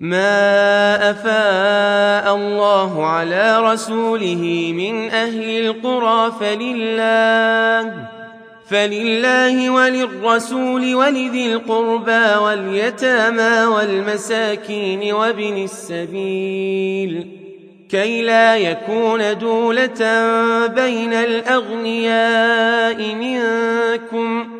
ما افاء الله على رسوله من أهل القرى فلله فلله وللرسول ولذي القربى واليتامى والمساكين وابن السبيل كي لا يكون دوله بين الاغنياء منكم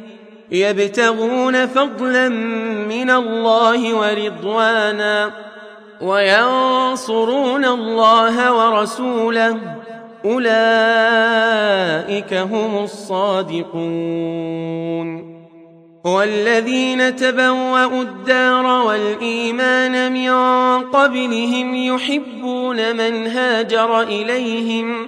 يبتغون فضلا من الله ورضوانا وينصرون الله ورسوله. أولئك هم الصادقون. والذين تبوأوا الدار والإيمان من قبلهم يحبون من هاجر إليهم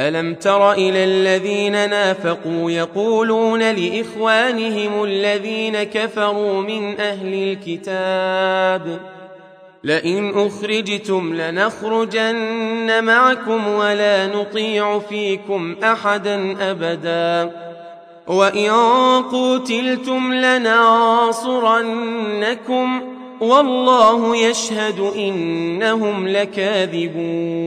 ألم تر إلى الذين نافقوا يقولون لإخوانهم الذين كفروا من أهل الكتاب لئن أخرجتم لنخرجن معكم ولا نطيع فيكم أحدا أبدا وإن قوتلتم لننصرنكم والله يشهد إنهم لكاذبون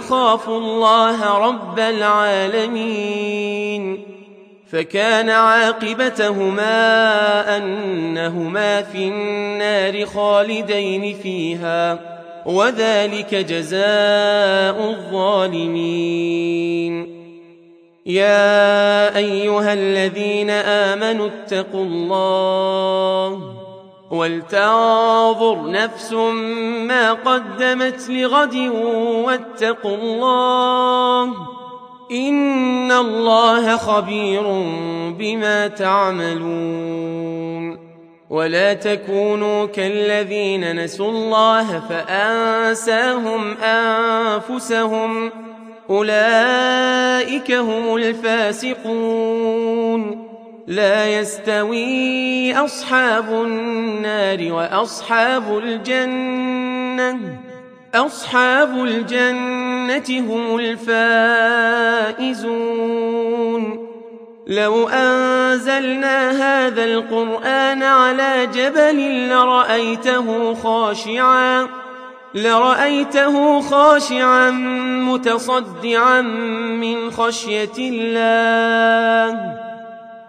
أخاف الله رب العالمين فكان عاقبتهما أنهما في النار خالدين فيها وذلك جزاء الظالمين. يا أيها الذين آمنوا اتقوا الله ولتنظر نفس ما قدمت لغد واتقوا الله إن الله خبير بما تعملون ولا تكونوا كالذين نسوا الله فأنساهم أنفسهم أولئك هم الفاسقون لا يستوي أصحاب النار وأصحاب الجنة. أصحاب الجنة هم الفائزون. لو أنزلنا هذا القرآن على جبل لرأيته خاشعا لرأيته خاشعا متصدعا من خشية الله.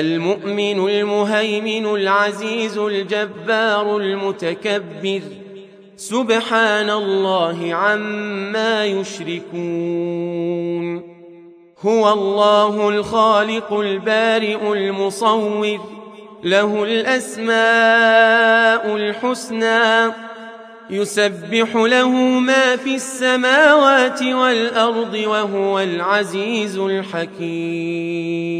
المؤمن المهيمن العزيز الجبار المتكبر. سبحان الله عما يشركون. هو الله الخالق البارئ المصور. له الأسماء الحسنى. يسبح له ما في السماوات والأرض وهو العزيز الحكيم.